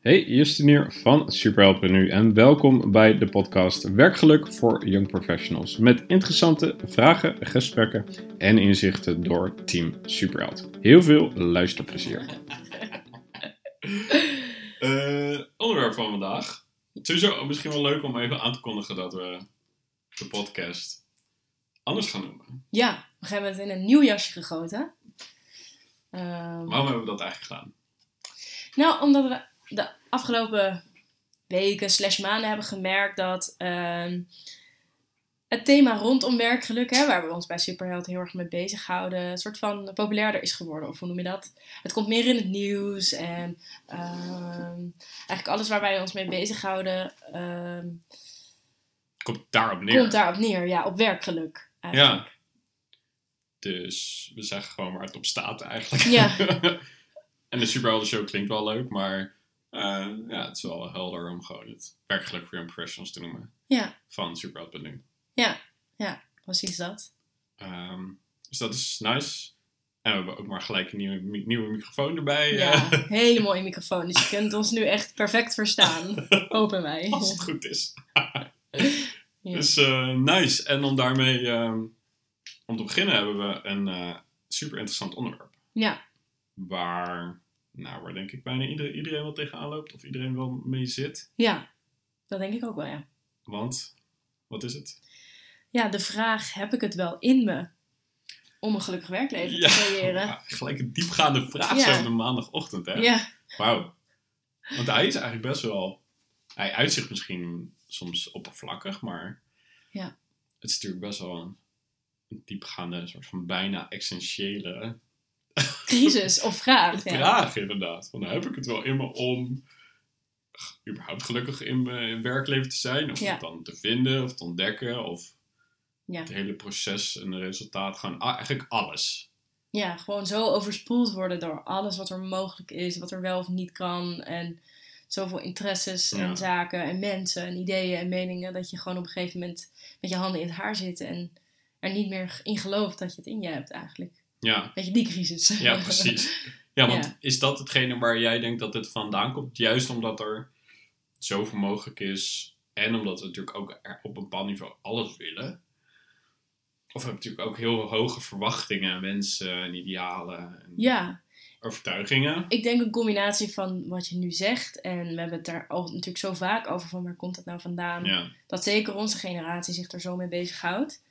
Hey, Justin hier van Superhelpen Nu en welkom bij de podcast Werkgeluk voor Young Professionals. Met interessante vragen, gesprekken en inzichten door Team Superheld. Heel veel luisterplezier. Eh, onderwerp van vandaag. Sowieso misschien wel leuk om even aan te kondigen dat we de podcast anders gaan noemen. Ja, we hebben het in een nieuw jasje gegoten. Ehm, Waarom hebben we dat eigenlijk gedaan? nou, omdat we de afgelopen weken slash maanden hebben gemerkt dat ehm, het thema rondom werkgeluk, hè, waar we ons bij Superheld heel erg mee bezighouden, een soort van populairder is geworden. Of hoe noem je dat? Het komt meer in het nieuws en ehm, eigenlijk alles waar wij ons mee bezighouden ehm Komt daarop neer. komt daarop neer. Ja, op werkgeluk. Eigenlijk. Ja. Dus we zeggen gewoon waar het op staat eigenlijk. Ja. en de Superhelden Show klinkt wel leuk, maar eh, ja, het is wel helder om gewoon het werkgeluk voor young professionals te noemen. Ja, Van Superheld.nu. ja, ja, precies dat. Ehm dus dat is nice. En we hebben ook maar gelijk een nieuwe, nieuwe microfoon erbij. Ja, eh, hele mooie microfoon. Dus je kunt ons nu echt perfect verstaan. Hopen wij. als het goed is. Ja. Dus eh, nice. En om daarmee ehm, om te beginnen hebben we een super interessant onderwerp. Ja, Waar, nou, waar denk ik bijna iedereen, iedereen wel tegenaan loopt. Of iedereen wel mee zit. ja, dat denk ik ook wel, ja. Want, wat is het? Ja, de vraag, heb ik het wel in me om een gelukkig werkleven te creëren? ja, gelijk een diepgaande vraag Ja. zo op de maandagochtend, hè? Ja, Wauw. Want hij is eigenlijk best wel... Hij uitzicht misschien soms oppervlakkig, maar... Ja. Het is natuurlijk best wel een, een diepgaande, soort van bijna essentiële crisis of vraag. Ja. vraag inderdaad. Van, heb ik het wel in me om überhaupt gelukkig in mijn werkleven te zijn? Of Ja. het dan te vinden, of te ontdekken, of Ja. het hele proces en het resultaat. Gewoon eigenlijk alles. ja, gewoon zo overspoeld worden door alles wat er mogelijk is, wat er wel of niet kan. En zoveel interesses en zaken en mensen en ideeën en meningen, dat je gewoon op een gegeven moment met je handen in het haar zit en er niet meer in gelooft dat je het in je hebt eigenlijk. Ja, Weet je, die crisis. ja precies. Ja, want Ja. is dat hetgene waar jij denkt dat het vandaan komt? Juist omdat er zoveel mogelijk is en omdat we natuurlijk ook op een bepaald niveau alles willen. Of we hebben natuurlijk ook heel hoge verwachtingen en wensen en idealen en ja, overtuigingen. ik denk een combinatie van wat je nu zegt. En we hebben het daar al natuurlijk zo vaak over van waar komt het nou vandaan. Ja, Dat zeker onze generatie zich er zo mee bezighoudt.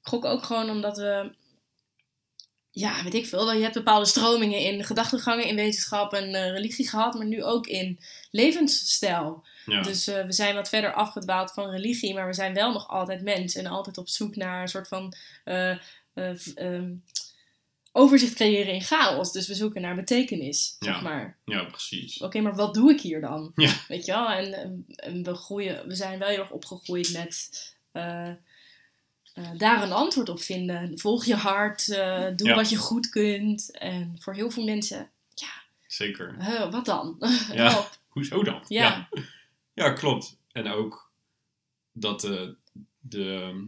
Ik gok ook gewoon omdat we... Ja, weet ik veel. Je hebt bepaalde stromingen in gedachtegangen in wetenschap en eh, religie gehad. Maar nu ook in levensstijl. ja. Dus eh, we zijn wat verder afgedwaald van religie. Maar we zijn wel nog altijd mens. En altijd op zoek naar een soort van... eh, eh, ehm, overzicht creëren in chaos. Dus we zoeken naar betekenis, zeg Ja. maar ja precies. oké, maar wat doe ik hier dan? Ja. Weet je wel? En, en- en we, groeien, we zijn wel heel erg opgegroeid met eh, eh, daar een antwoord op vinden. Volg je hart, eh, doe Ja. wat je goed kunt. En voor heel veel mensen, Zeker. huh, wat dan? Ja. Hoezo dan? Ja. ja. Ja, klopt. En ook dat de, de,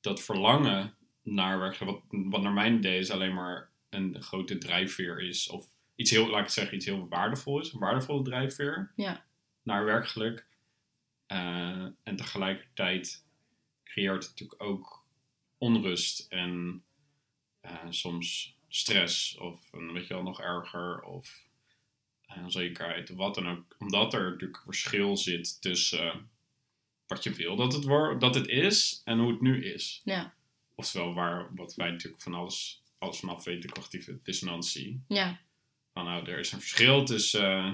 dat verlangen naar werk, wat, wat naar mijn idee is alleen maar een grote drijfveer is. Of iets heel, laat ik zeggen, iets heel waardevol is. Een waardevolle drijfveer Ja. naar werkgeluk. Eh, en tegelijkertijd creëert natuurlijk ook onrust en eh, soms stress of een, weet je wel, nog erger of eh, onzekerheid of wat dan ook. Omdat er natuurlijk een verschil zit tussen wat je wil dat het, wordt, dat het is en hoe het nu is. Ja. Oftewel waar, wat wij natuurlijk van alles, alles vanaf weten, cognitieve dissonantie. Ja. Van nou, er is een verschil tussen eh,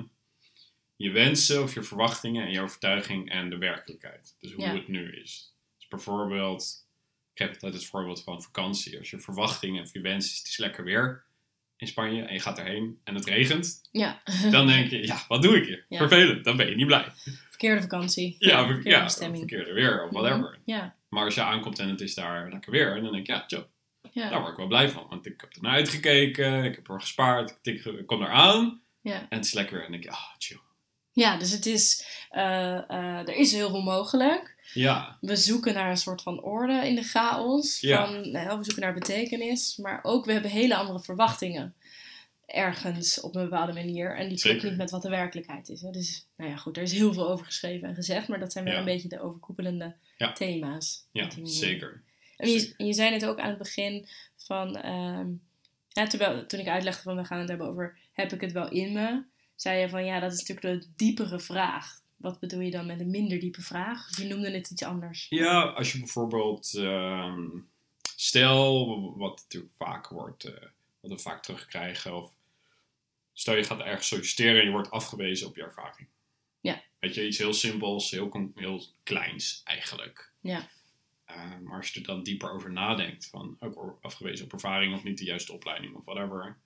je wensen of je verwachtingen en je overtuiging en de werkelijkheid. Dus hoe Ja. het nu is. Dus bijvoorbeeld, ik heb altijd het voorbeeld van vakantie. Als je verwachting of je wens is, het is lekker weer in Spanje en je gaat erheen en het regent. Ja. Dan denk je, ja, wat doe ik hier? Ja. Vervelend, dan ben je niet blij. Verkeerde vakantie. Ja, ver- verkeerde ja verkeerde weer of whatever. Ja. Maar als je aankomt en het is daar lekker weer, dan denk je, ja, chill. Ja. Daar word ik wel blij van. Want ik heb er naar uitgekeken, ik heb er gespaard, ik, kom eraan Ja. en het is lekker weer. En dan denk je, ah, chill. ja, dus het is, eh, eh, er is heel veel mogelijk. Ja, we zoeken naar een soort van orde in de chaos. Ja. Van, nou, we zoeken naar betekenis. Maar ook, we hebben hele andere verwachtingen. ergens op een bepaalde manier. En die klopt niet met wat de werkelijkheid is. Hè. Dus, nou ja, goed, er is heel veel over geschreven en gezegd. Maar dat zijn wel Ja. een beetje de overkoepelende thema's. Ja, zeker. En je, zei het ook aan het begin van, ehm, ja, terwijl, toen ik uitlegde van we gaan het hebben over heb ik het wel in me, zei je van ja, dat is natuurlijk de diepere vraag. Wat bedoel je dan met een minder diepe vraag? Je noemde het iets anders. Ja, als je bijvoorbeeld, ehm, stel, wat natuurlijk vaak wordt, eh, wat we vaak terugkrijgen, of stel je gaat ergens solliciteren en je wordt afgewezen op je ervaring. Ja. Weet je, iets heel simpels, heel, heel kleins eigenlijk. Ja. Eh, maar als je er dan dieper over nadenkt, van ook afgewezen op ervaring of niet de juiste opleiding of whatever,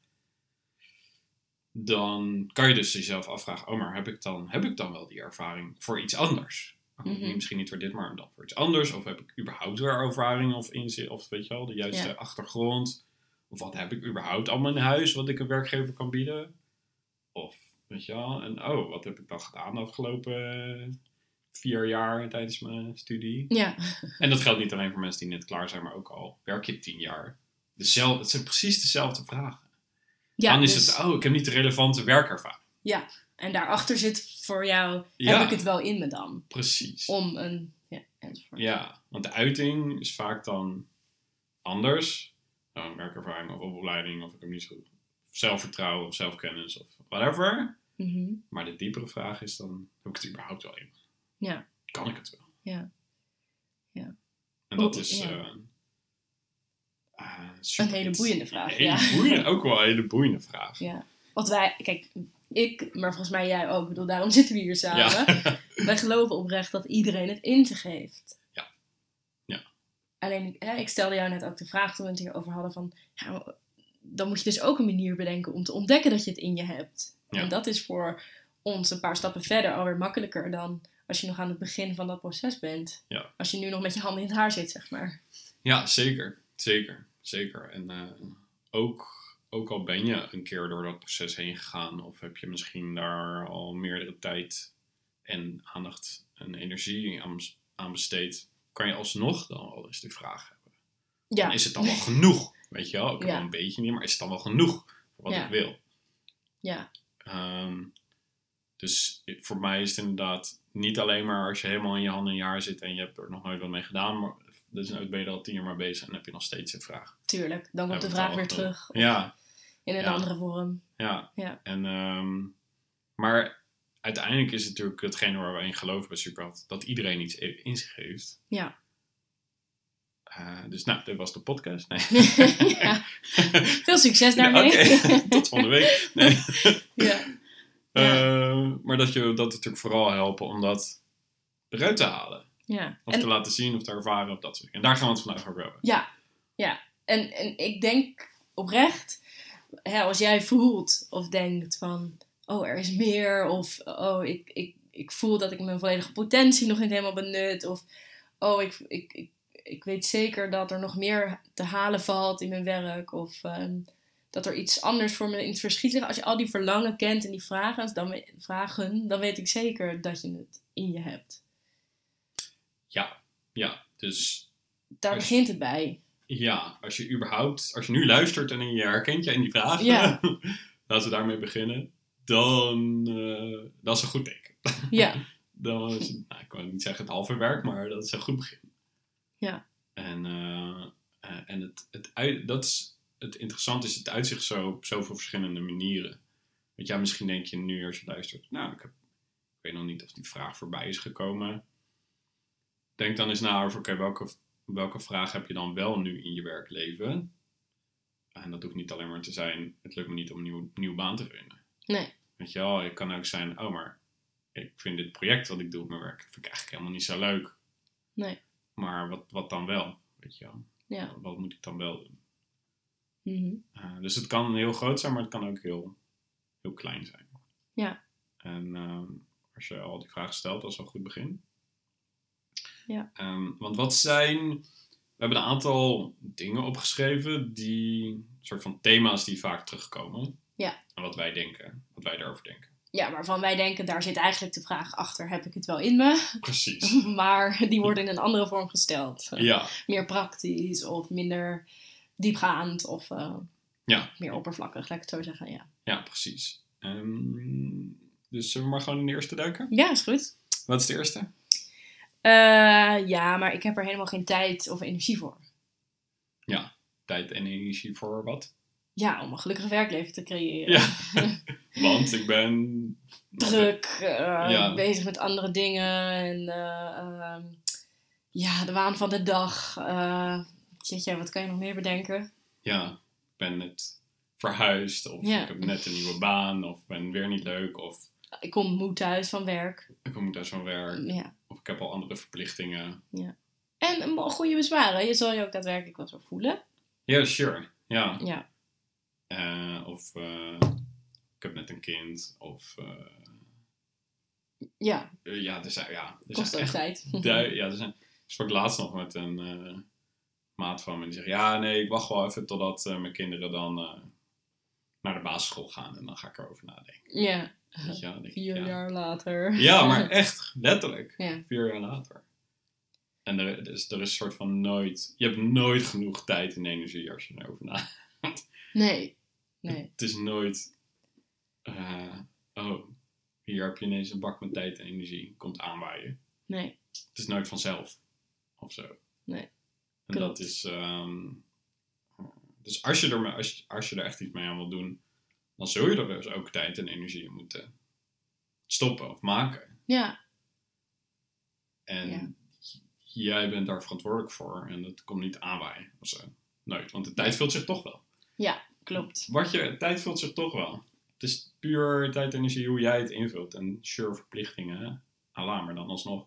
dan kan je dus jezelf afvragen, oh maar heb ik dan, heb ik dan wel die ervaring voor iets anders? Oh, Mhm. Misschien niet voor dit, maar dan voor iets anders. Of heb ik überhaupt weer ervaring of inzicht, of weet je wel, de juiste Ja. achtergrond? Of wat heb ik überhaupt allemaal in huis wat ik een werkgever kan bieden? Of, weet je wel, en oh, wat heb ik dan gedaan de afgelopen vier jaar tijdens mijn studie? Ja, En dat geldt niet alleen voor mensen die net klaar zijn, maar ook al werk je tien jaar. Dezelfde, het zijn precies dezelfde vragen. Ja dan is dus- het, oh, ik heb niet de relevante werkervaring. en daarachter zit voor jou, Ja. heb ik het wel in me dan? Precies. Om een, ja, enzovoort. Ja, want de uiting is vaak dan anders. Nou, werkervaring of opleiding, of ik heb niet zo zelfvertrouwen of zelfkennis of whatever. Mhm. Maar de diepere vraag is dan, heb ik het überhaupt wel in? Ja. Kan ik het wel? Ja. Ja. En dat is ja. eh, eh, Een hele boeiende vraag, hele ja. boeiende- ook wel een hele boeiende vraag. Ja. Want wij, kijk, ik, maar volgens mij jij ook, bedoel, daarom zitten we hier samen. Ja. Wij geloven oprecht dat iedereen het in zich heeft. Ja. Ja. Alleen, hè, ik stelde jou net ook de vraag toen we het hierover hadden van... Ja, dan moet je dus ook een manier bedenken om te ontdekken dat je het in je hebt. Ja. En dat is voor ons een paar stappen verder alweer makkelijker dan als je nog aan het begin van dat proces bent. Ja. Als je nu nog met je handen in het haar zit, zeg maar. Ja, zeker. Zeker. Zeker. En eh, ook, ook al ben je een keer door dat proces heen gegaan, of heb je misschien daar al meerdere tijd en aandacht en energie aan, aan besteed, kan je alsnog dan wel eens die vraag hebben. Ja, Dan is het dan wel genoeg? Weet je wel, ik heb Ja. wel een beetje niet, maar is het dan wel genoeg voor wat Ja. ik wil? ja, Ehm, dus voor mij is het inderdaad niet alleen maar als je helemaal in je handen in je haar zit en je hebt er nog nooit wat mee gedaan, maar dus ben je er al tien jaar mee bezig en heb je nog steeds een vraag. tuurlijk. Dan komt de vraag weer terug. Ja, In een Ja. andere vorm. ja. Ja. En, ehm, maar uiteindelijk is het natuurlijk hetgene waar we in geloven bij Superheld, dat iedereen iets in zich heeft. Ja. Eh, dus nou, dit was de podcast. Nee. ja. Veel succes daarmee. Tot volgende week. Nee. ja. Eh, maar dat, je, dat natuurlijk vooral helpen om dat eruit te halen. Ja. Of En- te laten zien of te ervaren of dat soort dingen. En daar gaan we het vandaag over hebben. Ja, ja. En, en ik denk oprecht, hè, als jij voelt of denkt van, oh, er is meer, of oh, ik, ik, ik voel dat ik mijn volledige potentie nog niet helemaal benut, of oh, ik, ik, ik, ik weet zeker dat er nog meer te halen valt in mijn werk, of ehm, dat er iets anders voor me in het verschiet ligt. Als je al die verlangen kent en die vragen, dan, vragen, dan weet ik zeker dat je het in je hebt. Ja, ja. Dus Daar Als- begint het bij. ja, als je überhaupt, als je nu luistert en je herkent je in die vraag, Ja. laten we daarmee beginnen. Dan, eh, dat is een goed teken. Ja, Dan is nou, ik wil niet zeggen het halve werk, maar dat is een goed begin. Ja. En, eh, eh, en het, het, uit, dat is, het interessante is, het uitzicht zo op zoveel verschillende manieren. Je, ja, misschien denk je nu als je luistert, nou, ik, heb, ik weet nog niet of die vraag voorbij is gekomen. Denk dan eens na over, oké, welke, welke vraag heb je dan wel nu in je werkleven? En dat hoeft niet alleen maar te zijn, het lukt me niet om een nieuwe, nieuwe baan te vinden. nee. Weet je wel, het kan ook zijn, oh, maar ik vind dit project wat ik doe op mijn werk, vind ik eigenlijk helemaal niet zo leuk. Nee. Maar wat, wat dan wel? Weet je wel? Ja. Wat moet ik dan wel doen? Mhm. Uh, dus het kan heel groot zijn, maar het kan ook heel, heel klein zijn. Ja. En uh, als je al die vragen stelt, dat is al een goed begin. Ja. Um, want wat zijn. We hebben een aantal dingen opgeschreven, die soort van thema's die vaak terugkomen. Ja. En wat wij denken, wat wij daarover denken. Ja, waarvan wij denken, daar zit eigenlijk de vraag achter, heb ik het wel in me? Precies. maar die worden in een andere vorm gesteld. Ja. Meer praktisch of minder diepgaand. Of, uh, Ja. Meer oppervlakkig, laat ik het zo zeggen, ja. Ja, precies. Ehm, dus zullen we maar gewoon in de eerste duiken? Ja, is goed. Wat is de eerste? Eh, ja, maar ik heb er helemaal geen tijd of energie voor. Tijd en energie voor wat? Ja, om een gelukkig werkleven te creëren. Ja. Want ik ben... Druk, eh, Ja. bezig met andere dingen en eh, ehm, ja, de waan van de dag. jeetje, wat kan je nog meer bedenken? Ja, ik ben net verhuisd. Of Ja. ik heb net een nieuwe baan. Of ben weer niet leuk. Of Ik kom moe thuis van werk. ik kom thuis van werk. Ja. Ik heb al andere verplichtingen. En een goede bezwaren, je zal je ook daadwerkelijk wel zo voelen. Ja, sure. Ja. Ja, Eh, of eh, ik heb net een kind. Of eh, ja ja, er zijn, ja, er kost zijn ook echt tijd. ja, er zijn. Ik sprak laatst nog met een maat van me die zegt: Ja, nee, ik wacht wel even totdat mijn kinderen dan naar de basisschool gaan en dan ga ik erover nadenken. Ja, Ik, vier ja. jaar later. Ja, maar echt, letterlijk. Ja. Vier jaar later. En er, dus er is een soort van nooit. Je hebt nooit genoeg tijd en energie als je erover nadenkt. Nee, nee. Het is nooit. eh, oh, hier heb je ineens een bak met tijd en energie. Komt aanwaaien. Nee, Het is nooit vanzelf. Of zo. Nee, En klopt. dat is. ehm, dus als je, er, als, je, als je er echt iets mee aan wil doen, dan zul je er dus ook tijd en energie in moeten stoppen of maken. ja, En Ja. jij bent daar verantwoordelijk voor en dat komt niet aanwaaien of zo. Nooit, want de tijd vult zich toch wel. klopt. Wat je, tijd vult zich toch wel. Het is puur tijd en energie hoe jij het invult. En sure, verplichtingen, ala, maar dan alsnog.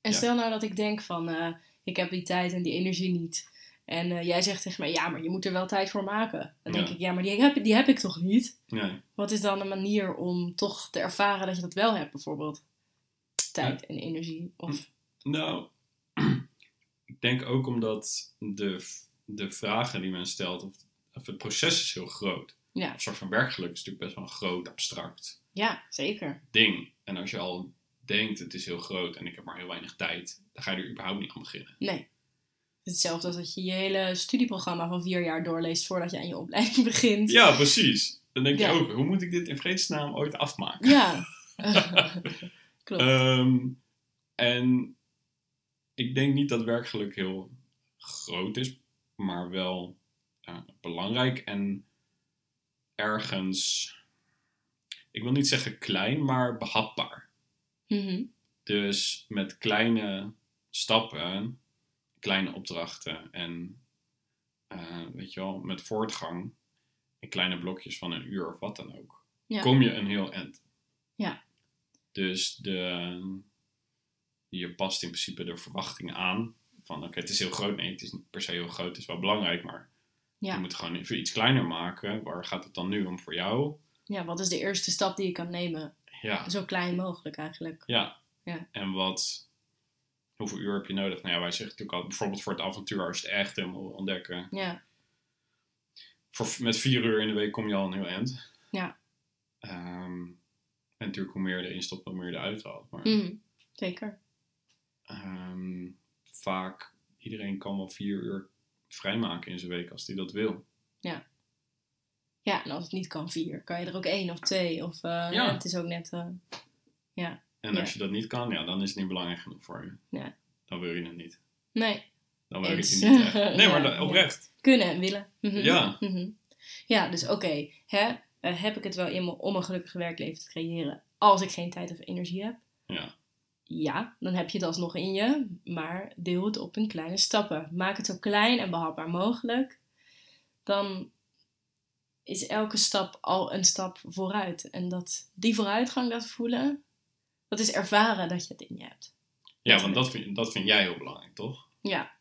En Ja. stel nou dat ik denk van, eh, ik heb die tijd en die energie niet. En eh, jij zegt tegen mij, ja, maar je moet er wel tijd voor maken. Dan denk Ja. ik, ja, maar die heb, die heb ik toch niet? Nee. Wat is dan een manier om toch te ervaren dat je dat wel hebt, bijvoorbeeld? Tijd en energie. Of, Nou, ik denk ook omdat de, de vragen die men stelt, of, of het proces is heel groot. ja, Een soort van werkgeluk is natuurlijk best wel een groot, abstract ja, zeker. ding. En als je al denkt, het is heel groot en ik heb maar heel weinig tijd, dan ga je er überhaupt niet aan beginnen. Nee. Hetzelfde als dat je je hele studieprogramma van vier jaar doorleest voordat je aan je opleiding begint. Ja, precies. Dan denk je Ja. ook, hoe moet ik dit in vredesnaam ooit afmaken? Ja. Klopt. Ehm, en ik denk niet dat werkgeluk heel groot is, maar wel eh, belangrijk en ergens, ik wil niet zeggen klein, maar behapbaar. Mhm. Dus met kleine stappen, kleine opdrachten en eh, weet je wel, met voortgang in kleine blokjes van een uur of wat dan ook, Ja. kom je een heel eind. Ja. Dus de, je past in principe de verwachting aan van oké, het is heel groot. Nee, het is niet per se heel groot, het is wel belangrijk, maar Ja. je moet het gewoon even iets kleiner maken. Waar gaat het dan nu om voor jou? ja, wat is de eerste stap die je kan nemen? Ja, Zo klein mogelijk eigenlijk. ja. Ja. En wat, hoeveel uur heb je nodig? Nou ja, wij zeggen natuurlijk al, bijvoorbeeld voor het avontuur, als je het echt helemaal ontdekken. Ja, Voor, met vier uur in de week kom je al een heel eind. Ja. Ehm, en natuurlijk, hoe meer je erin stopt, hoe meer je eruit haalt. Maar Mhm. zeker. ehm, vaak, iedereen kan wel vier uur vrijmaken in zijn week als hij dat wil. Ja, en als het niet kan vier, kan je er ook één of twee. Of, eh, Ja. Het is ook net... eh, En Ja. als je dat niet kan, ja, dan is het niet belangrijk genoeg voor je. Ja. Dan wil je het niet. nee, Dan wil je Eens. het niet echt. Nee, maar dan- oprecht. kunnen en willen. Mhm. Ja. Mhm. Ja, dus oké. hè, eh, heb ik het wel in me om een gelukkig werkleven te creëren als ik geen tijd of energie heb? Ja. Ja, dan heb je het alsnog in je, maar deel het op in kleine stappen. Maak het zo klein en behapbaar mogelijk. Dan is elke stap al een stap vooruit. En dat, die vooruitgang, dat voelen, dat is ervaren dat je het in je hebt. Ja, want dat vind, dat vind jij heel belangrijk, toch? Ja,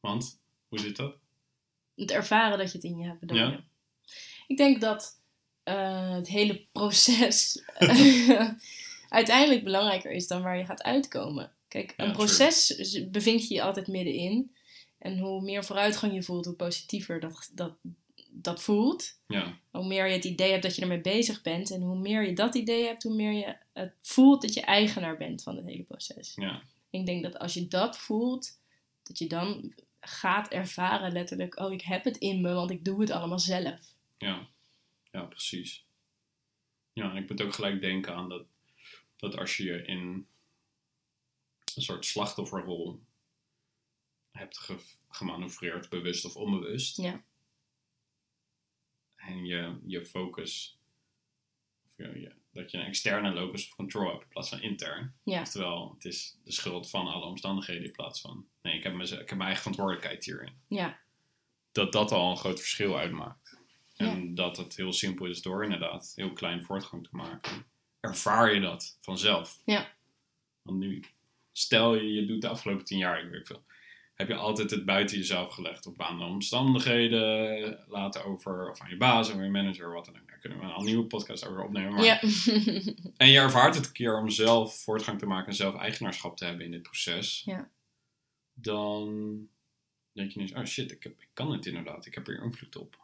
Want, hoe zit dat? het ervaren dat je het in je hebt. bedoel Ja. je. Ik denk dat eh, het hele proces uiteindelijk belangrijker is dan waar je gaat uitkomen. Kijk, een proces z- bevind je je altijd middenin. En hoe meer vooruitgang je voelt, hoe positiever dat, dat, dat voelt. Ja, Hoe meer je het idee hebt dat je ermee bezig bent. En hoe meer je dat idee hebt, hoe meer je het voelt dat je eigenaar bent van het hele proces. ja, Ik denk dat als je dat voelt, dat je dan gaat ervaren letterlijk, oh ik heb het in me, want ik doe het allemaal zelf. Ja, ja precies. Ja, en ik moet ook gelijk denken aan dat, dat als je je in een soort slachtofferrol hebt ge gemanoeuvreerd, bewust of onbewust. Ja. En je, je focus, of je, je- dat je een externe locus of control hebt in plaats van intern. Ja. Oftewel, het is de schuld van alle omstandigheden in plaats van, nee, ik heb, mez- ik heb mijn eigen verantwoordelijkheid hierin. Ja, Dat dat al een groot verschil uitmaakt. Ja. En dat het heel simpel is door inderdaad heel klein voortgang te maken. Ervaar je dat vanzelf. Ja. Want nu, stel je, je doet de afgelopen tien jaar, ik weet veel, heb je altijd het buiten jezelf gelegd op aan de omstandigheden, laten over, of aan je baas, of je manager, wat dan ook. Daar kunnen we een nieuwe podcast over opnemen. Maar, ja. En je ervaart het een keer om zelf voortgang te maken en zelf eigenaarschap te hebben in dit proces. Ja. Dan denk je ineens, oh shit, ik, heb, ik kan het inderdaad, ik heb er invloed op.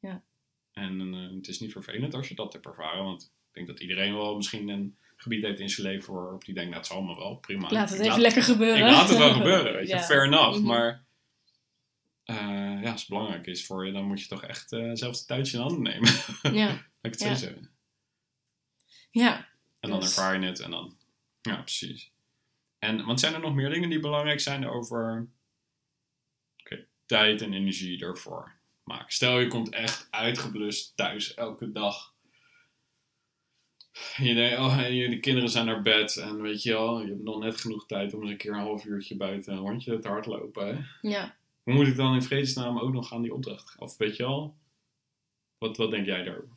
ja, En eh, het is niet vervelend als je dat hebt ervaren, want ik denk dat iedereen wel misschien een gebied heeft in zijn leven waarop die denkt, nou het zal allemaal wel, prima. laat het Ik even lekker gebeuren. Ik laat het wel gebeuren, weet je, Ja. fair enough. Mhm. Maar eh, ja, als het belangrijk is voor je, dan moet je toch echt eh zelf de touwtje in handen nemen. Ja, Laat ik het Ja. zo zeggen. ja. En dan Dus- ervaar je het en dan, ja precies. En, want zijn er nog meer dingen die belangrijk zijn over oké, tijd en energie ervoor maken? Stel je komt echt uitgeblust thuis elke dag. Je denkt, oh, en de kinderen zijn naar bed en weet je wel, je hebt nog net genoeg tijd om eens een keer een half uurtje buiten een rondje te hardlopen. Hè? ja. Hoe moet ik dan in vredesnaam ook nog aan die opdracht? Of weet je wel, wat, wat denk jij daarover?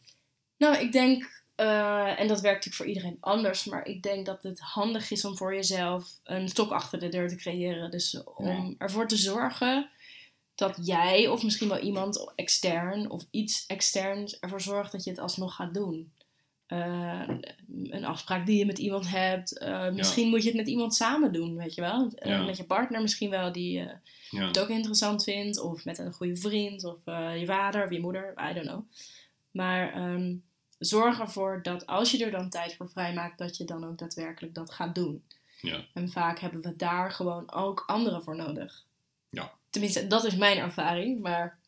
Nou, ik denk, eh, en dat werkt natuurlijk voor iedereen anders, maar ik denk dat het handig is om voor jezelf een stok achter de deur te creëren. Dus om ervoor te zorgen dat jij, of misschien wel iemand extern of iets externs, ervoor zorgt dat je het alsnog gaat doen. Eh, een afspraak die je met iemand hebt. eh, misschien moet je het met iemand samen doen, weet je wel. Eh, Ja. Met je partner misschien wel, die Ja, het ook interessant vindt. Of met een goede vriend. Of je vader of je moeder. I don't know. Maar ehm, zorg ervoor dat als je er dan tijd voor vrijmaakt, dat je dan ook daadwerkelijk dat gaat doen. ja, En vaak hebben we daar gewoon ook anderen voor nodig. Ja. Tenminste, dat is mijn ervaring. Maar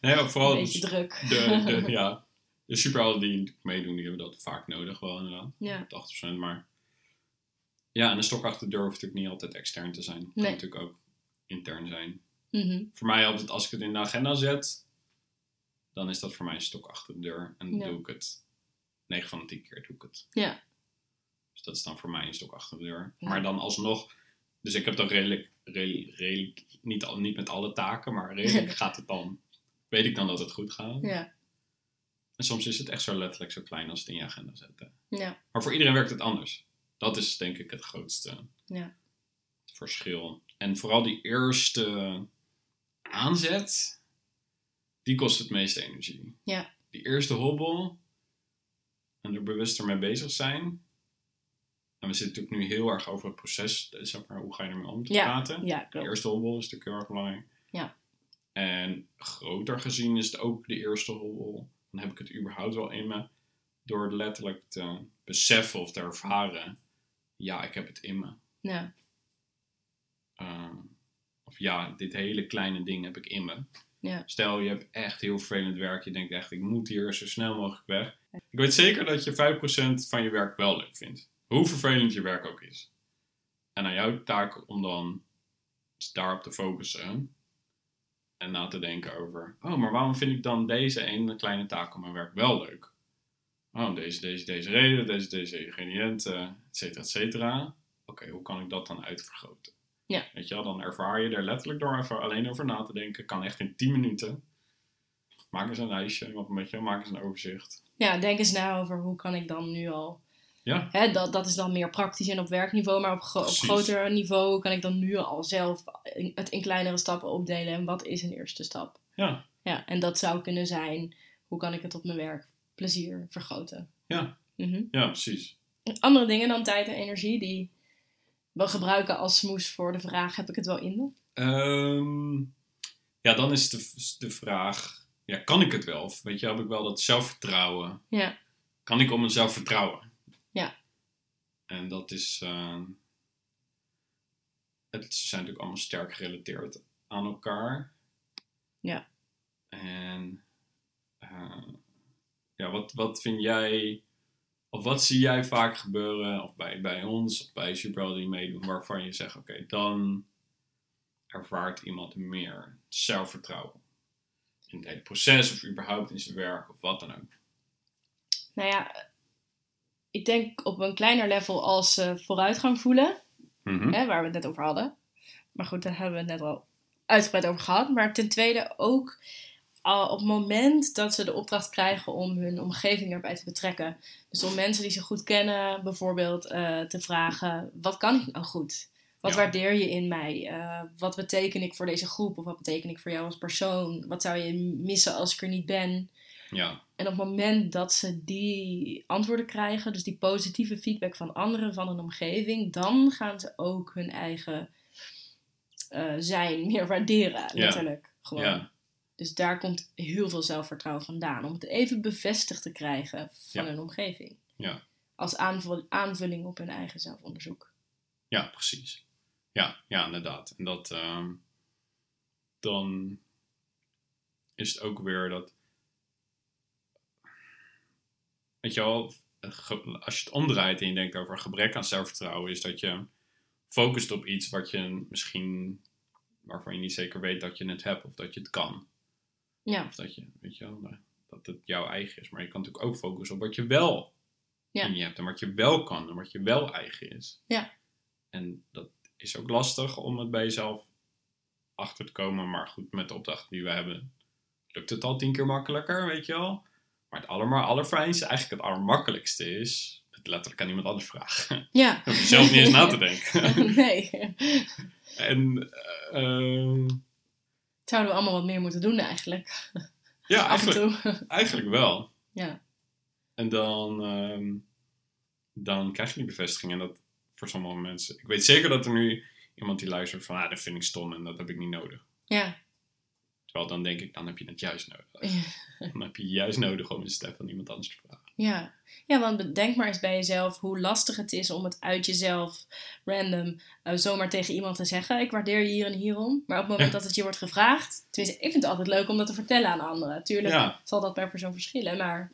nee, vooral een beetje druk. de, de, ja, de superhelden die meedoen, die hebben dat vaak nodig wel inderdaad. ja. 80%, maar ja, en een stok achter de deur hoeft natuurlijk niet altijd extern te zijn. Het kan natuurlijk ook intern zijn. Mhm. Voor mij helpt het als ik het in de agenda zet, dan is dat voor mij een stok achter de deur. En dan Ja. doe ik het 9 van de 10 keer doe ik het. Ja. Dus dat is dan voor mij een stok achter de deur. Ja. Maar dan alsnog, dus ik heb dan redelijk, redelijk, redelijk niet, al, niet met alle taken, maar redelijk gaat het dan, weet ik dan dat het goed gaat. Ja. En soms is het echt zo letterlijk zo klein als het in je agenda zetten. Ja. Maar voor iedereen werkt het anders. Dat is denk ik het grootste Ja. verschil. En vooral die eerste aanzet, die kost het meeste energie. Ja. Die eerste hobbel en er bewuster mee bezig zijn. En we zitten natuurlijk nu heel erg over het proces, zeg maar, hoe ga je ermee om te Ja. praten. Ja, De klopt. eerste hobbel is natuurlijk heel erg belangrijk. Ja. En groter gezien is het ook de eerste hobbel. Dan heb ik het überhaupt wel in me. Door letterlijk te beseffen of te ervaren. Ja, ik heb het in me. Ja. Uh, of ja, dit hele kleine ding heb ik in me. Ja. Stel, je hebt echt heel vervelend werk. Je denkt echt, ik moet hier zo snel mogelijk weg. Ik weet zeker dat je 5% van je werk wel leuk vindt. Hoe vervelend je werk ook is. En aan jouw taak om dan daarop te focussen. En na te denken over, oh, maar waarom vind ik dan deze ene kleine taak op mijn werk wel leuk? Oh, deze, deze, deze reden, deze, deze ingrediënten, et cetera, et cetera. Oké, hoe kan ik dat dan uitvergroten? Ja. Weet je wel, dan ervaar je er letterlijk door even alleen over na te denken. Kan echt in 10 minuten. Maak eens een lijstje, of een beetje, maak eens een overzicht. ja, denk eens na over hoe kan ik dan nu al Ja, Hè, dat, dat is dan meer praktisch en op werkniveau, maar op, gro- op groter niveau kan ik dan nu al zelf in- het in kleinere stappen opdelen. En wat is een eerste stap? ja, Ja, en dat zou kunnen zijn, hoe kan ik het op mijn werk plezier vergroten? ja, Mhm. ja, precies. Andere dingen dan tijd en energie die we gebruiken als smoes voor de vraag, heb ik het wel in me? Ehm, ja, dan is de, de vraag, ja, kan ik het wel? Of weet je, heb ik wel dat zelfvertrouwen? Ja, Kan ik op mezelf vertrouwen? En dat is, eh, het ze zijn natuurlijk allemaal sterk gerelateerd aan elkaar. Ja. En eh, ja, wat, wat vind jij, of wat zie jij vaak gebeuren, of bij, bij ons, of bij superhelden die meedoen, waarvan je zegt, oké, dan ervaart iemand meer zelfvertrouwen in het hele proces, of überhaupt in zijn werk, of wat dan ook. Nou ja, ik denk op een kleiner level als ze vooruitgang voelen, Mhm. hè, waar we het net over hadden. Maar goed, daar hebben we het net al uitgebreid over gehad. Maar ten tweede ook op het moment dat ze de opdracht krijgen om hun omgeving erbij te betrekken. Dus om mensen die ze goed kennen, bijvoorbeeld eh, te vragen: wat kan ik nou goed? Wat Ja. waardeer je in mij? Eh, wat beteken ik voor deze groep? Of wat beteken ik voor jou als persoon? Wat zou je missen als ik er niet ben? Ja, En op het moment dat ze die antwoorden krijgen, dus die positieve feedback van anderen, van een omgeving, dan gaan ze ook hun eigen eh, zijn meer waarderen, letterlijk. Gewoon. ja, Dus daar komt heel veel zelfvertrouwen vandaan. Om het even bevestigd te krijgen van Ja. hun omgeving. Ja. Als aanvul- aanvulling op hun eigen zelfonderzoek. ja, precies. Ja, ja, inderdaad. En dat, ehm, dan is het ook weer dat, weet je wel, als je het omdraait en je denkt over gebrek aan zelfvertrouwen, is dat je focust op iets wat je misschien, waarvan je niet zeker weet dat je het hebt of dat je het kan. Ja, Of dat je, weet je wel, dat het jouw eigen is. Maar je kan natuurlijk ook focussen op wat je wel Ja. in je hebt en wat je wel kan en wat je wel eigen is. Ja. En dat is ook lastig om het bij jezelf achter te komen. Maar goed, met de opdracht die we hebben, lukt het al tien keer makkelijker, weet je wel. Maar het aller, allerfijnste, eigenlijk het allermakkelijkste is, het letterlijk aan iemand anders vragen. ja. Om jezelf niet eens na te denken. nee. en ehm, Zouden we allemaal wat meer moeten doen eigenlijk. ja, Af en eigenlijk, toe. eigenlijk wel. ja. En dan, ehm, dan krijg je die bevestiging. En dat voor sommige mensen. Ik weet zeker dat er nu iemand die luistert van, ah, dat vind ik stom en dat heb ik niet nodig. Ja. Terwijl dan denk ik, dan heb je het juist nodig. Dan heb je juist nodig om een stem van iemand anders te vragen. Ja. ja, want bedenk maar eens bij jezelf hoe lastig het is om het uit jezelf random eh, zomaar tegen iemand te zeggen. Ik waardeer je hier en hierom. Maar op het moment Ja. dat het je wordt gevraagd, tenminste, ik vind het altijd leuk om dat te vertellen aan anderen. Tuurlijk Ja. zal dat per persoon verschillen, maar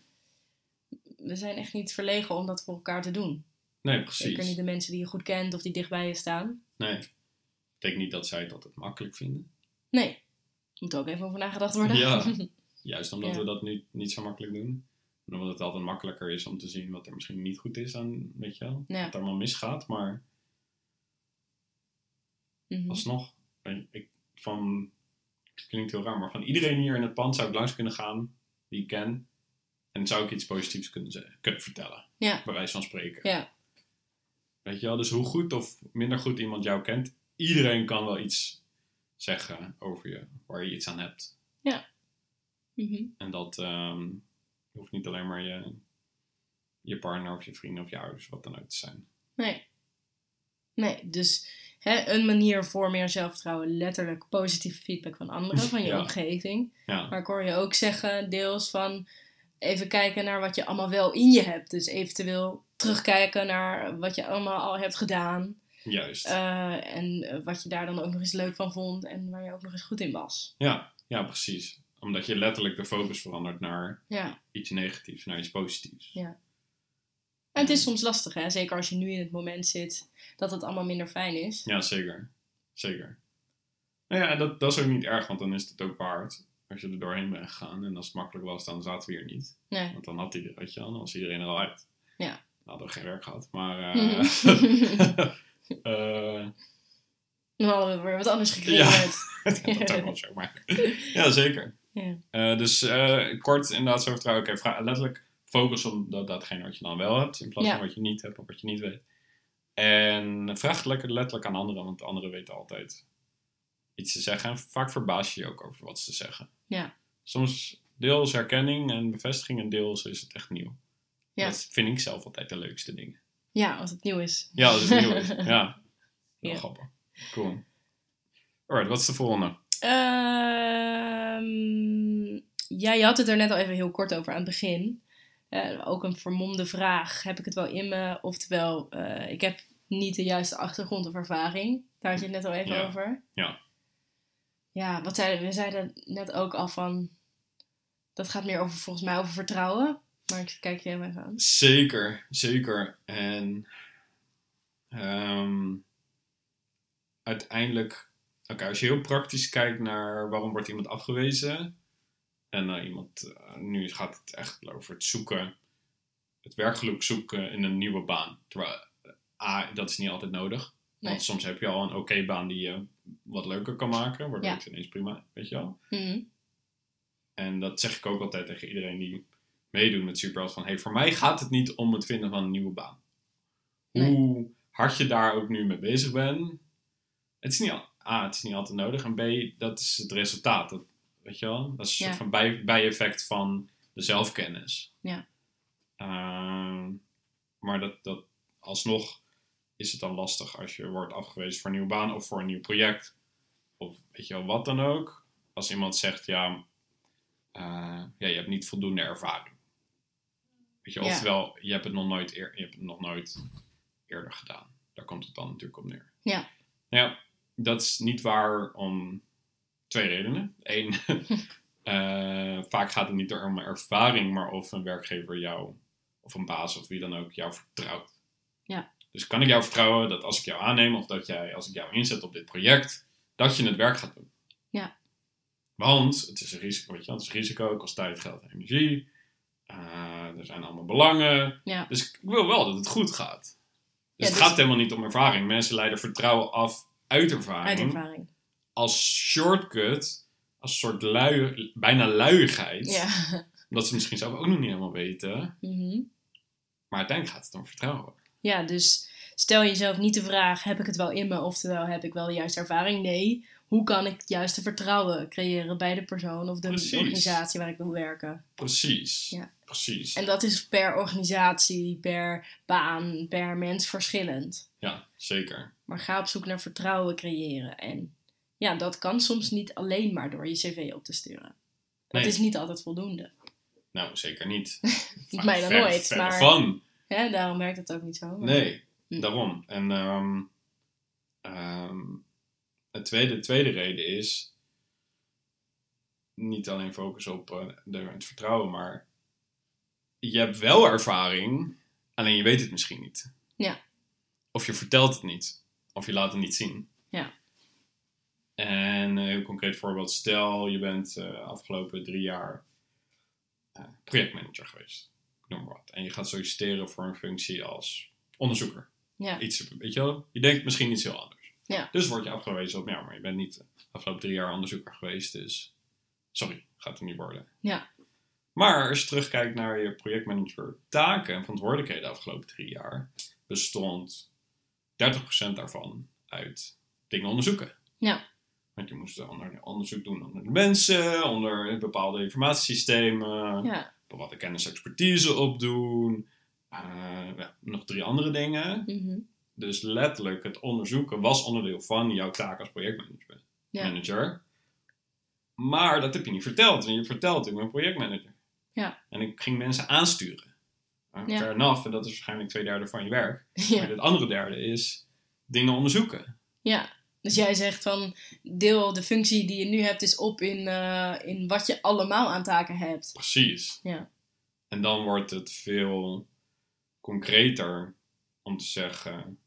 we zijn echt niet verlegen om dat voor elkaar te doen. Nee, Zeker niet precies. de mensen die je goed kent of die dicht bij je staan. Nee. betekent niet dat zij het altijd makkelijk vinden. Nee, moet ook even over nagedacht worden. Ja. Juist omdat Ja. we dat nu niet zo makkelijk doen. En omdat het altijd makkelijker is om te zien wat er misschien niet goed is aan, weet je wel. Ja. Wat er allemaal misgaat. Maar Mhm. alsnog, ik, ik- van, het klinkt heel raar, maar van iedereen hier in het pand zou ik langs kunnen gaan, die ik ken. En zou ik iets positiefs kunnen, zeggen, kunnen vertellen. Ja. Bij wijze van spreken. Ja. Weet je wel, dus hoe goed of minder goed iemand jou kent, iedereen kan wel iets zeggen over je, waar je iets aan hebt. Mhm. En dat ehm, hoeft niet alleen maar je, je partner of je vrienden of je ouders, wat dan ook te zijn. Nee. Nee, dus hè, een manier voor meer zelfvertrouwen, letterlijk positieve feedback van anderen, van je Ja. omgeving. Ja, Maar ik hoor je ook zeggen, deels van even kijken naar wat je allemaal wel in je hebt. Dus eventueel terugkijken naar wat je allemaal al hebt gedaan. Juist. eh, en eh, wat je daar dan ook nog eens leuk van vond en waar je ook nog eens goed in was. Ja, ja, precies. Omdat je letterlijk de focus verandert naar Ja. iets negatiefs, naar iets positiefs. Ja. En het is soms lastig, hè? zeker als je nu in het moment zit, dat het allemaal minder fijn is. Ja, zeker. Zeker. Nou ja, dat, dat is ook niet erg, want dan is het ook waard. Als je er doorheen bent gegaan. En als het makkelijk was, dan zaten we hier niet. Nee. Want dan had hij, weet je dan was iedereen er al uit. Ja. Dan hadden we geen werk gehad. Maar, eh eh, Dan hadden we weer wat anders Ja. gecreëerd. dat ook wel zo, maar... ja, zeker. Ja. Eh, dus eh, kort inderdaad zo vertrouwen. Oké, letterlijk focus op dat, datgene wat je dan wel hebt. In plaats Ja. van wat je niet hebt of wat je niet weet. En vraag het lekker letterlijk aan anderen. Want anderen weten altijd iets te zeggen. En vaak verbaas je je ook over wat ze zeggen. Ja. Soms deels herkenning en bevestiging. En deels is het echt nieuw. Ja. Dat vind ik zelf altijd de leukste dingen. Ja, als het nieuw is. Ja, als het nieuw is. Ja. Heel Ja. grappig. Cool. Alright, wat is de volgende? Ehm, ja, je had het er net al even heel kort over aan het begin. Eh, ook een vermomde vraag. Heb ik het wel in me? Oftewel, eh, ik heb niet de juiste achtergrond of ervaring. Daar had je het net al even Ja. over. Ja. Ja, wat zeiden we? We zeiden net ook al van... Dat gaat meer over, volgens mij over vertrouwen. Maar ik kijk je heel even aan. Zeker, zeker. En ehm, uiteindelijk, oké, als je heel praktisch kijkt naar waarom wordt iemand afgewezen. En eh, iemand, eh, nu gaat het echt over het zoeken, het werkgeluk zoeken in een nieuwe baan. Terwijl, eh, A, dat is niet altijd nodig. Nee. Want soms heb je al een oké baan die je wat leuker kan maken, waardoor Ja. het ineens prima, weet je wel. Mhm. En dat zeg ik ook altijd tegen iedereen die meedoet met Superheld. Van, hey, voor mij gaat het niet om het vinden van een nieuwe baan. Nee. Hoe hard je daar ook nu mee bezig bent. Het is niet, al- A, het is niet altijd nodig. En B, dat is het resultaat. Dat, weet je wel? Dat is een Ja. soort van bij, bijeffect van de zelfkennis. Ja. Ehm, maar dat, dat alsnog is het dan lastig als je wordt afgewezen voor een nieuwe baan of voor een nieuw project. Of weet je wel, wat dan ook. Als iemand zegt, ja, eh, ja je hebt niet voldoende ervaring. Weet je, Ja. oftewel, je hebt het nog nooit, eer, je hebt het nog nooit eerder gedaan. Daar komt het dan natuurlijk op neer. Ja. Nou ja, dat is niet waar om twee redenen. Eén, eh, vaak gaat het niet om ervaring, maar of een werkgever jou, of een baas of wie dan ook, jou vertrouwt. Ja. Dus kan ik jou vertrouwen dat als ik jou aanneem of dat jij, als ik jou inzet op dit project, dat je het werk gaat doen? Ja. Want het is een risico, weet je, het is risico, kost tijd, geld en energie. Eh, er zijn allemaal belangen. Ja. Dus ik wil wel dat het goed gaat. Dus Ja, het dus- gaat helemaal niet om ervaring. Mensen leiden vertrouwen af uit ervaring. Uit ervaring. Als shortcut, als soort lui, bijna luiigheid. Ja. Omdat ze misschien zelf ook nog niet helemaal weten. Mhm. Maar uiteindelijk gaat het om vertrouwen. Ja, dus stel jezelf niet de vraag: heb ik het wel in me? Oftewel, heb ik wel de juiste ervaring? Nee. Hoe kan ik het juiste vertrouwen creëren bij de persoon of de Precies. organisatie waar ik wil werken? Precies. Ja. Precies. En dat is per organisatie, per baan, per mens verschillend. Ja, zeker. Maar ga op zoek naar vertrouwen creëren. En ja, dat kan soms niet alleen maar door je cv op te sturen. Dat Nee. is niet altijd voldoende. Nou, zeker niet. Niet mij dan Ver- nooit, maar van. hè, daarom werkt het ook niet zo. Maar- Nee, Hm. daarom. En ehm ehm, het tweede, tweede reden is niet alleen focus op eh, de, het vertrouwen, maar je hebt wel ervaring, alleen je weet het misschien niet. Ja. Of je vertelt het niet, of je laat het niet zien. Ja. En een heel concreet voorbeeld, stel je bent eh afgelopen drie jaar eh, projectmanager geweest, ik noem maar wat. En je gaat solliciteren voor een functie als onderzoeker Ja. iets, weet je wel, je denkt misschien iets heel anders. Ja. Dus word je afgewezen op, ja, maar je bent niet de afgelopen drie jaar onderzoeker geweest, dus sorry, gaat er niet worden. Ja. Maar als je terugkijkt naar je projectmanager taken en verantwoordelijkheden de afgelopen drie jaar, bestond 30% daarvan uit dingen onderzoeken. Ja. Want je moest onder, onderzoek doen onder de mensen, onder bepaalde informatiesystemen, Ja. bepaalde kennis en expertise opdoen, eh, ja, nog drie andere dingen. Mhm. Dus letterlijk, het onderzoeken was onderdeel van jouw taak als projectmanager. Ja. Manager. Maar dat heb je niet verteld. En je vertelt ik ben projectmanager. Ja. En ik ging mensen aansturen. Uh, Ja. Fair enough, en dat is waarschijnlijk twee derde van je werk. Maar het andere derde is dingen onderzoeken. ja. Dus jij zegt van deel de functie die je nu hebt is op in, eh, in wat je allemaal aan taken hebt. Precies. Ja. En dan wordt het veel concreter om te zeggen...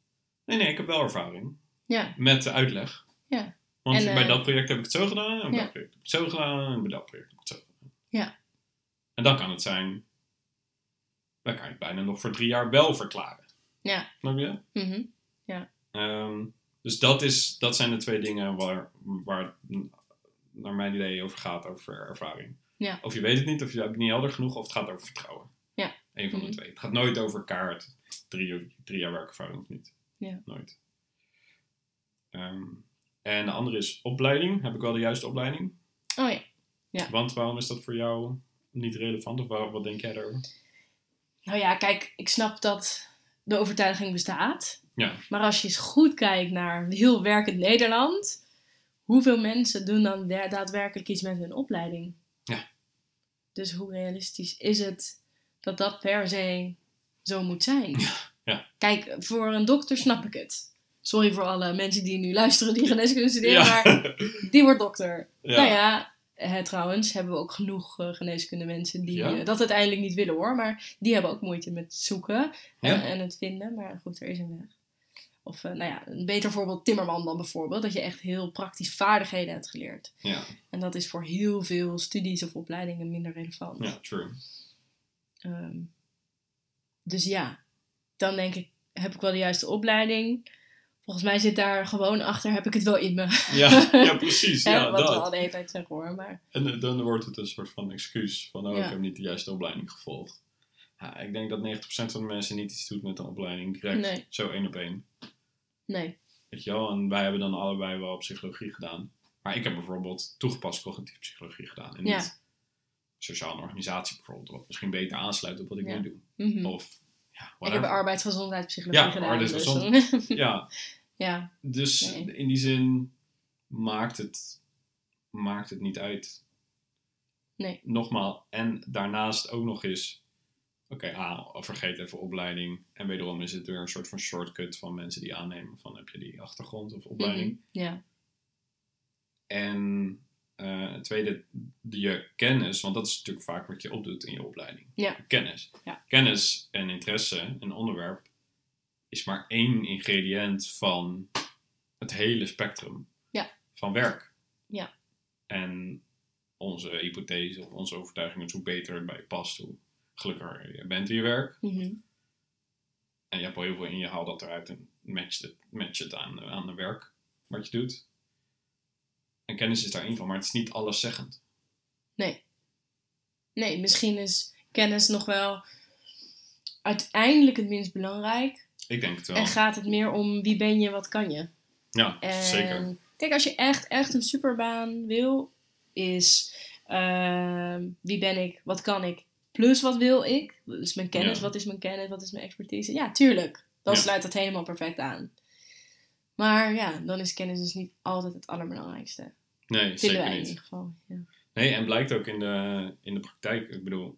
Nee, nee, ik heb wel ervaring. Ja. Met de uitleg. Ja. Want En, bij eh, dat project heb ik het zo gedaan, en bij ja. dat project heb ik het zo gedaan, en bij dat project heb ik het zo gedaan. Ja. En dan kan het zijn, dan kan je het bijna nog voor drie jaar wel verklaren. Ja. Snap je? Mhm. Ehm, dus dat, is, dat zijn de twee dingen waar, waar het naar mijn idee over gaat, over ervaring. Ja. Of je weet het niet, of je hebt het niet helder genoeg, of het gaat over vertrouwen. Ja. Eén van Mhm. de twee. Het gaat nooit over kaart, drie, drie jaar werkervaring of niet. Ja. Nooit. Ehm, en de andere is opleiding. Heb ik wel de juiste opleiding? Oh ja. Want waarom is dat voor jou niet relevant? Of waar- wat denk jij daarover? Nou ja, kijk, ik snap dat de overtuiging bestaat. Ja. Maar als je eens goed kijkt naar heel werkend Nederland, hoeveel mensen doen dan da- daadwerkelijk iets met hun opleiding? Ja. Dus hoe realistisch is het dat dat per se zo moet zijn? Ja. Kijk, voor een dokter snap ik het. Sorry voor alle mensen die nu luisteren die geneeskunde studeren, Ja. maar die wordt dokter. Nou ja, eh, trouwens hebben we ook genoeg eh, geneeskunde mensen die Ja? eh, dat uiteindelijk niet willen hoor. Maar die hebben ook moeite met zoeken en, Ja? en het vinden. Maar goed, er is een weg. Of eh, nou ja, een beter voorbeeld Timmerman dan bijvoorbeeld. Dat je echt heel praktisch vaardigheden hebt geleerd. Ja, En dat is voor heel veel studies of opleidingen minder relevant. ja, true. Ehm, dus ja, dan denk ik, heb ik wel de juiste opleiding. Volgens mij zit daar gewoon achter, heb ik het wel in me. Ja, ja precies. Hè, Ja, wat we al de hele tijd zeggen hoor. Maar En eh, dan wordt het een soort van excuus van, oh, Ja. ik heb niet de juiste opleiding gevolgd. Ja, ik denk dat 90% van de mensen niet iets doet met een opleiding direct Nee. zo één op één. nee, Weet je wel, en wij hebben dan allebei wel psychologie gedaan. Maar ik heb bijvoorbeeld toegepast cognitieve psychologie gedaan. En Ja. niet sociale organisatie bijvoorbeeld, wat misschien beter aansluit op wat ik Ja. nu doe. Mhm. Of, ja, ik heb arbeidsgezondheidspsychologie Ja, gedaan. arbeidsgezond- Dus, Ja, ja, dus Nee. in die zin maakt het, maakt het niet uit. Nee. Nogmaals, en daarnaast ook nog eens, oké, ah, vergeet even opleiding. En wederom is het weer een soort van shortcut van mensen die aannemen van heb je die achtergrond of opleiding. mhm, ja, En eh, het tweede, je kennis, want dat is natuurlijk vaak wat je opdoet in je opleiding. Ja. Kennis. Ja. Kennis en interesse, een onderwerp, is maar één ingrediënt van het hele spectrum Ja. van werk. Ja. En onze hypothese of onze overtuiging is hoe beter het bij je past, hoe gelukkiger je bent in je werk. mhm, En je hebt al heel veel in je, haal dat eruit en matcht het, match het aan, aan het werk wat je doet. En kennis is daar één van, maar het is niet alleszeggend. nee. Nee, misschien is kennis nog wel uiteindelijk het minst belangrijk. Ik denk het wel. En gaat het meer om wie ben je, wat kan je. ja, En zeker. Kijk, als je echt, echt een superbaan wil, is ehm, wie ben ik, wat kan ik, plus wat wil ik. Dus mijn kennis, Ja. wat is mijn kennis, wat is mijn expertise. Ja, tuurlijk. Dan Ja. sluit dat helemaal perfect aan. Maar ja, dan is kennis dus niet altijd het allerbelangrijkste. Nee, Vinden zeker wij in niet. ieder geval. Ja. Nee, en blijkt ook in de, in de praktijk. Ik bedoel,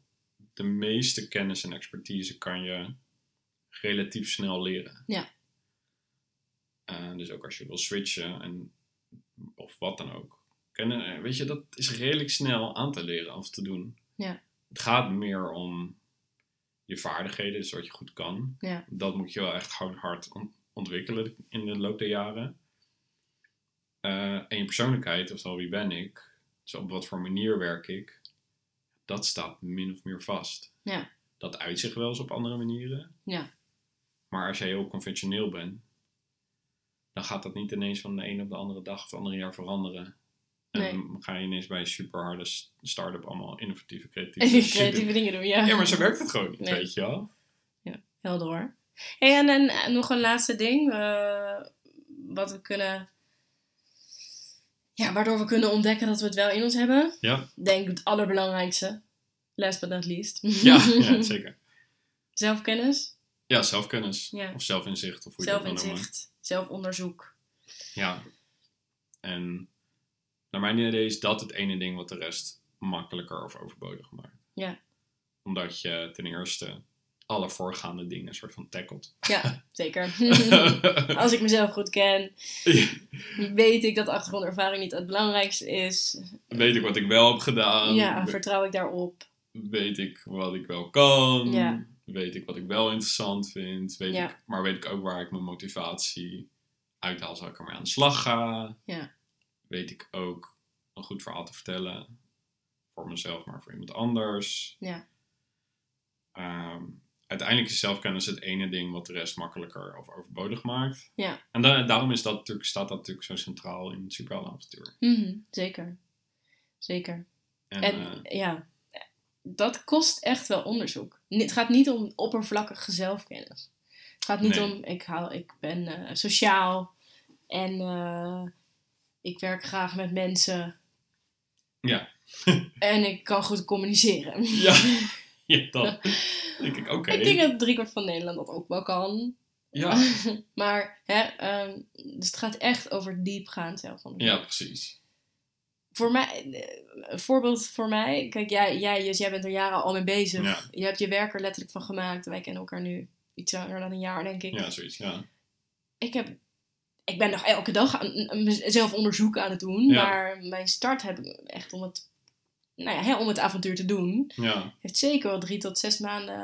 de meeste kennis en expertise kan je relatief snel leren. Ja. Eh, dus ook als je wil switchen en, of wat dan ook. Kennen, eh, weet je, dat is redelijk snel aan te leren of te doen. Ja. Het gaat meer om je vaardigheden, dus wat je goed kan. Ja. Dat moet je wel echt gewoon hard ontwikkelen in de loop der jaren. Eh, en je persoonlijkheid, oftewel wie ben ik, dus op wat voor manier werk ik, dat staat min of meer vast. Ja. Dat uit zich wel eens op andere manieren. Ja. Maar als jij heel conventioneel bent, dan gaat dat niet ineens van de een op de andere dag of het andere jaar veranderen. En Nee. dan ga je ineens bij een super harde s- start-up allemaal innovatieve, creatieve dingen doen, ja. Ja, maar zo werkt het gewoon niet, Nee. weet je wel. Helder hoor. Hey, en, en, nog een laatste ding. eh, wat we kunnen... Ja, waardoor we kunnen ontdekken dat we het wel in ons hebben. Ja. Ik Denk het allerbelangrijkste. Last but not least. Ja, ja zeker. Zelfkennis, Ja, zelfkennis. Ja. Of zelfinzicht, of hoe je dat wil noemen. zelfinzicht, zelfonderzoek. Ja. En naar mijn idee is dat het ene ding wat de rest makkelijker of overbodig maakt. Ja. Omdat je ten eerste alle voorgaande dingen soort van tackelt. Ja, zeker. Als ik mezelf goed ken, weet ik dat achtergrondervaring niet het belangrijkste is. Weet ik wat ik wel heb gedaan? ja, vertrouw ik daarop. weet ik wat ik wel kan? Ja. Weet ik wat ik wel interessant vind? Weet Ja. ik, maar weet ik ook waar ik mijn motivatie uithaal, zal ik ermee aan de slag ga? Ja. Weet ik ook een goed verhaal te vertellen? Voor mezelf, maar voor iemand anders. Ja. Ehm, uiteindelijk is zelfkennis het ene ding wat de rest makkelijker of overbodig maakt. Ja. En da- daarom is dat natuurlijk, staat dat natuurlijk zo centraal in het superheldenavontuur. Mhm, zeker. Zeker. En, En eh, ja, dat kost echt wel onderzoek. Het gaat niet om oppervlakkige zelfkennis. Het gaat niet Nee. om, ik, hou, ik ben eh, sociaal en eh, ik werk graag met mensen. Ja. en ik kan goed communiceren. ja, ja, dat denk ik, oké. Ik denk dat driekwart van Nederland dat ook wel kan. Ja, maar, hè, ehm, dus het gaat echt over diepgaand zelfonderzoek. ja, precies. Voor mij, eh, een voorbeeld voor mij. Kijk, jij, jij, dus jij bent er jaren al mee bezig. Ja. Je hebt je werk er letterlijk van gemaakt. Wij kennen elkaar nu iets langer dan een jaar, denk ik. Ja, zoiets, ja. Ik, heb, ik ben nog elke dag aan, mezelf onderzoek aan het doen. Ja. Maar mijn start heb ik echt om het, nou ja, hè, om het avontuur te doen. Ja, Heeft zeker wel drie tot zes maanden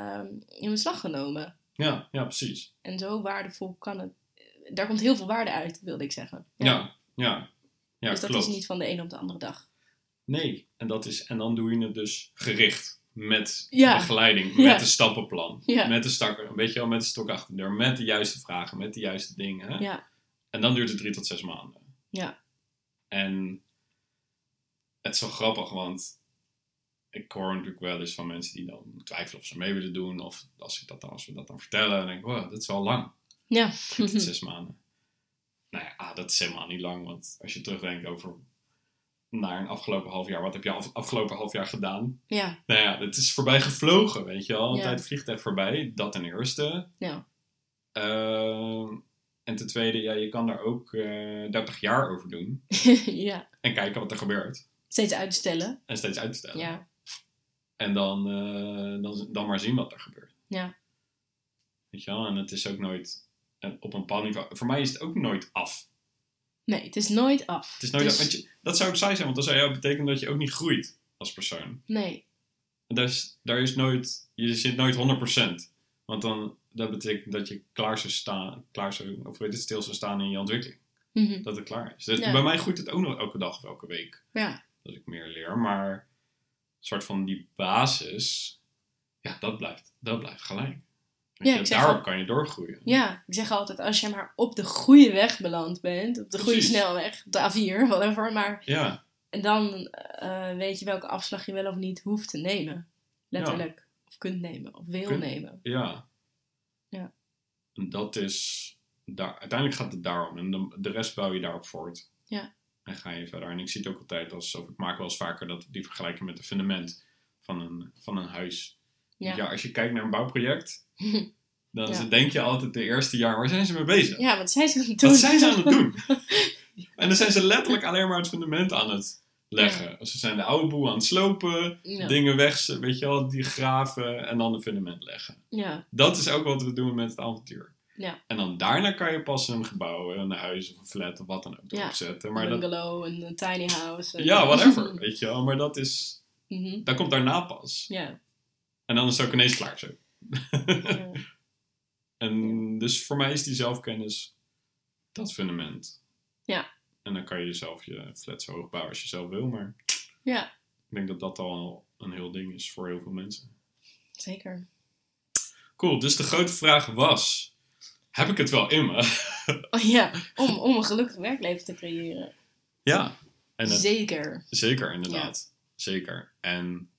eh, in beslag genomen. ja, ja precies. En zo waardevol kan het. Daar komt heel veel waarde uit, wilde ik zeggen. Ja, ja. Ja, dus dat klopt. is niet van de een op de andere dag. Nee, en, dat is, en dan doe je het dus gericht. Met Ja. begeleiding, Ja. met een stappenplan. Ja. Met de stak, een beetje wel met de stok achter de deur. Met de juiste vragen, met de juiste dingen. hè. Ja, En dan duurt het drie tot zes maanden. ja, En het is zo grappig, want ik hoor natuurlijk wel eens van mensen die dan twijfelen of ze mee willen doen. Of als, ik dat dan, als we dat dan vertellen, dan denk ik, wow, dat is wel lang. ja. Tot zes maanden. Nou ja, ah, dat is helemaal niet lang. Want als je terugdenkt over naar een afgelopen half jaar. Wat heb je af, afgelopen half jaar gedaan? ja, Nou ja, het is voorbij gevlogen, weet je wel. Ja. tijd vliegt echt voorbij. Dat ten eerste. ja, Ehm, en ten tweede, ja, je kan daar ook eh 30 jaar over doen. ja. En kijken wat er gebeurt. Steeds uitstellen. En steeds uitstellen. Ja, En dan, eh, dan, dan maar zien wat er gebeurt. ja, Weet je wel? En het is ook nooit... En op een bepaald niveau... Voor mij is het ook nooit af. nee, het is nooit af. Het is nooit Dus- af. Want je, dat zou ook saai zijn, want dan zou jou betekenen dat je ook niet groeit als persoon. Nee, En daar is, daar is nooit... Je zit nooit 100%. Want dan... Dat betekent dat je klaar zou staan... Klaar zou, of weet het, stil zou staan in je ontwikkeling. Mhm. Dat het klaar is. Dus Ja. Bij mij groeit het ook nog elke dag of elke week. ja, Dat ik meer leer. Maar... Soort van die basis... Ja, dat blijft, dat blijft gelijk. Ja, je, daarop al- kan je doorgroeien. ja. Ik zeg altijd, als je maar op de goede weg beland bent, op de goede Precies. snelweg, op de A4, whatever, maar Ja, dan eh, weet je welke afslag je wel of niet hoeft te nemen. Letterlijk. Of kunt nemen, of wil nemen. ja. Ja. En dat is... Daar, uiteindelijk gaat het daarom. En de, de rest bouw je daarop voort. Ja. En ga je verder. En ik zie het ook altijd als... Of ik maak wel eens vaker dat, die vergelijking met het fundament van een, van een huis. Ja. Ja. als je kijkt naar een bouwproject... Dan Ja. denk je altijd de eerste jaar... Waar zijn ze mee bezig? Ja, wat zijn ze aan het doen? Wat zijn ze aan het doen? en dan zijn ze letterlijk alleen maar het fundament aan het leggen. Ze zijn de oude boel aan het slopen, dingen weg, weet je wel, die graven en dan een fundament leggen. Ja, Dat is ook wat we doen met het avontuur. Ja. En dan daarna kan je pas een gebouw, een huis of een flat of wat dan ook erop zetten. maar dat, bungalow, een, een tiny house. ja, whatever, weet je wel. Maar dat is, Mhm. dat komt daarna pas. Ja. En dan is het ook ineens klaar zo. ja. En dus voor mij is die zelfkennis dat fundament. Ja. En dan kan je zelf je flat zo hoog bouwen als je zelf wil. Maar Ja, ik denk dat dat al een heel ding is voor heel veel mensen. zeker. Cool, dus de grote vraag was... Heb ik het wel in me? Oh, ja, om, om een gelukkig werkleven te creëren. ja. En het, Zeker. zeker, inderdaad. Zeker. En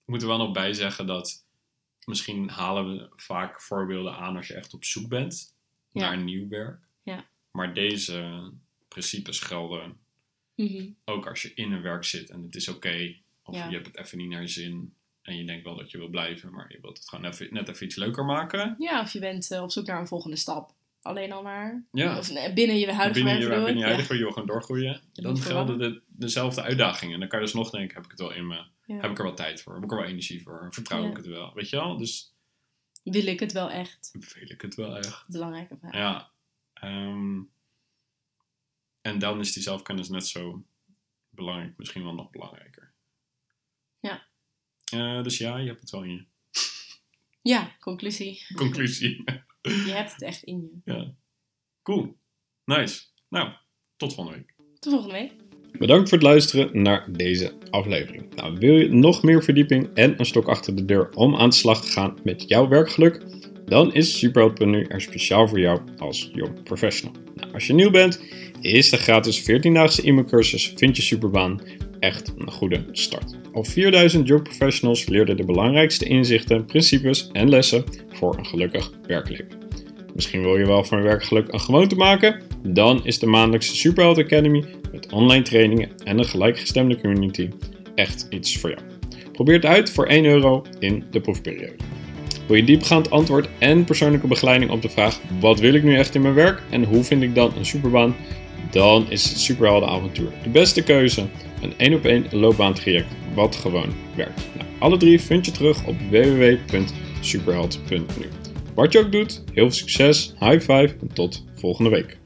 ik moet er wel nog bij zeggen dat... Misschien halen we vaak voorbeelden aan als je echt op zoek bent Ja. naar nieuw werk. Ja. Maar deze principes gelden Mhm. ook als je in een werk zit en het is oké. of je hebt het even niet naar je zin. En je denkt wel dat je wil blijven, maar je wilt het gewoon even, net even iets leuker maken. Ja, of je bent eh, op zoek naar een volgende stap. Alleen al maar. Ja. Of eh, binnen je huidige binnen je, binnen je huidige wil je gewoon doorgroeien. Dan gelden de, dezelfde uitdagingen. Dan kan je dus nog denken, heb ik het wel in me? Ja. Heb ik er wel tijd voor? Heb ik er wel energie voor? Vertrouw Ja. ik het wel? Weet je wel? Dus Wil ik het wel echt? wil ik het wel echt. Belangrijke vraag. Ja. Ehm, en dan is die zelfkennis net zo belangrijk. Misschien wel nog belangrijker. Eh, dus ja, je hebt het wel in je. Ja, conclusie. Conclusie. Je hebt het echt in je. ja. Cool. Nice. Nou, tot volgende week. Tot volgende week. Bedankt voor het luisteren naar deze aflevering. Nou, wil je nog meer verdieping en een stok achter de deur om aan de slag te gaan met jouw werkgeluk? Dan is Superheld.nu er speciaal voor jou als jong professional. Nou, als je nieuw bent, is de gratis 14-daagse e-mailcursus Vind je Superbaan echt een goede start. Al 4000 jong professionals leerden de belangrijkste inzichten, principes en lessen voor een gelukkig werkleven. Misschien wil je wel van werkgeluk een gewoonte maken? Dan is de maandelijkse Superheld Academy met online trainingen en een gelijkgestemde community echt iets voor jou. Probeer het uit voor 1 euro in de proefperiode. Wil je diepgaand antwoord en persoonlijke begeleiding op de vraag: wat wil ik nu echt in mijn werk en hoe vind ik dan een superbaan? Dan is Superhelden Avontuur de beste keuze. Een 1 op 1 loopbaantraject wat gewoon werkt. Nou, alle drie vind je terug op www.superheld.nu. Wat je ook doet, heel veel succes, high five en tot volgende week.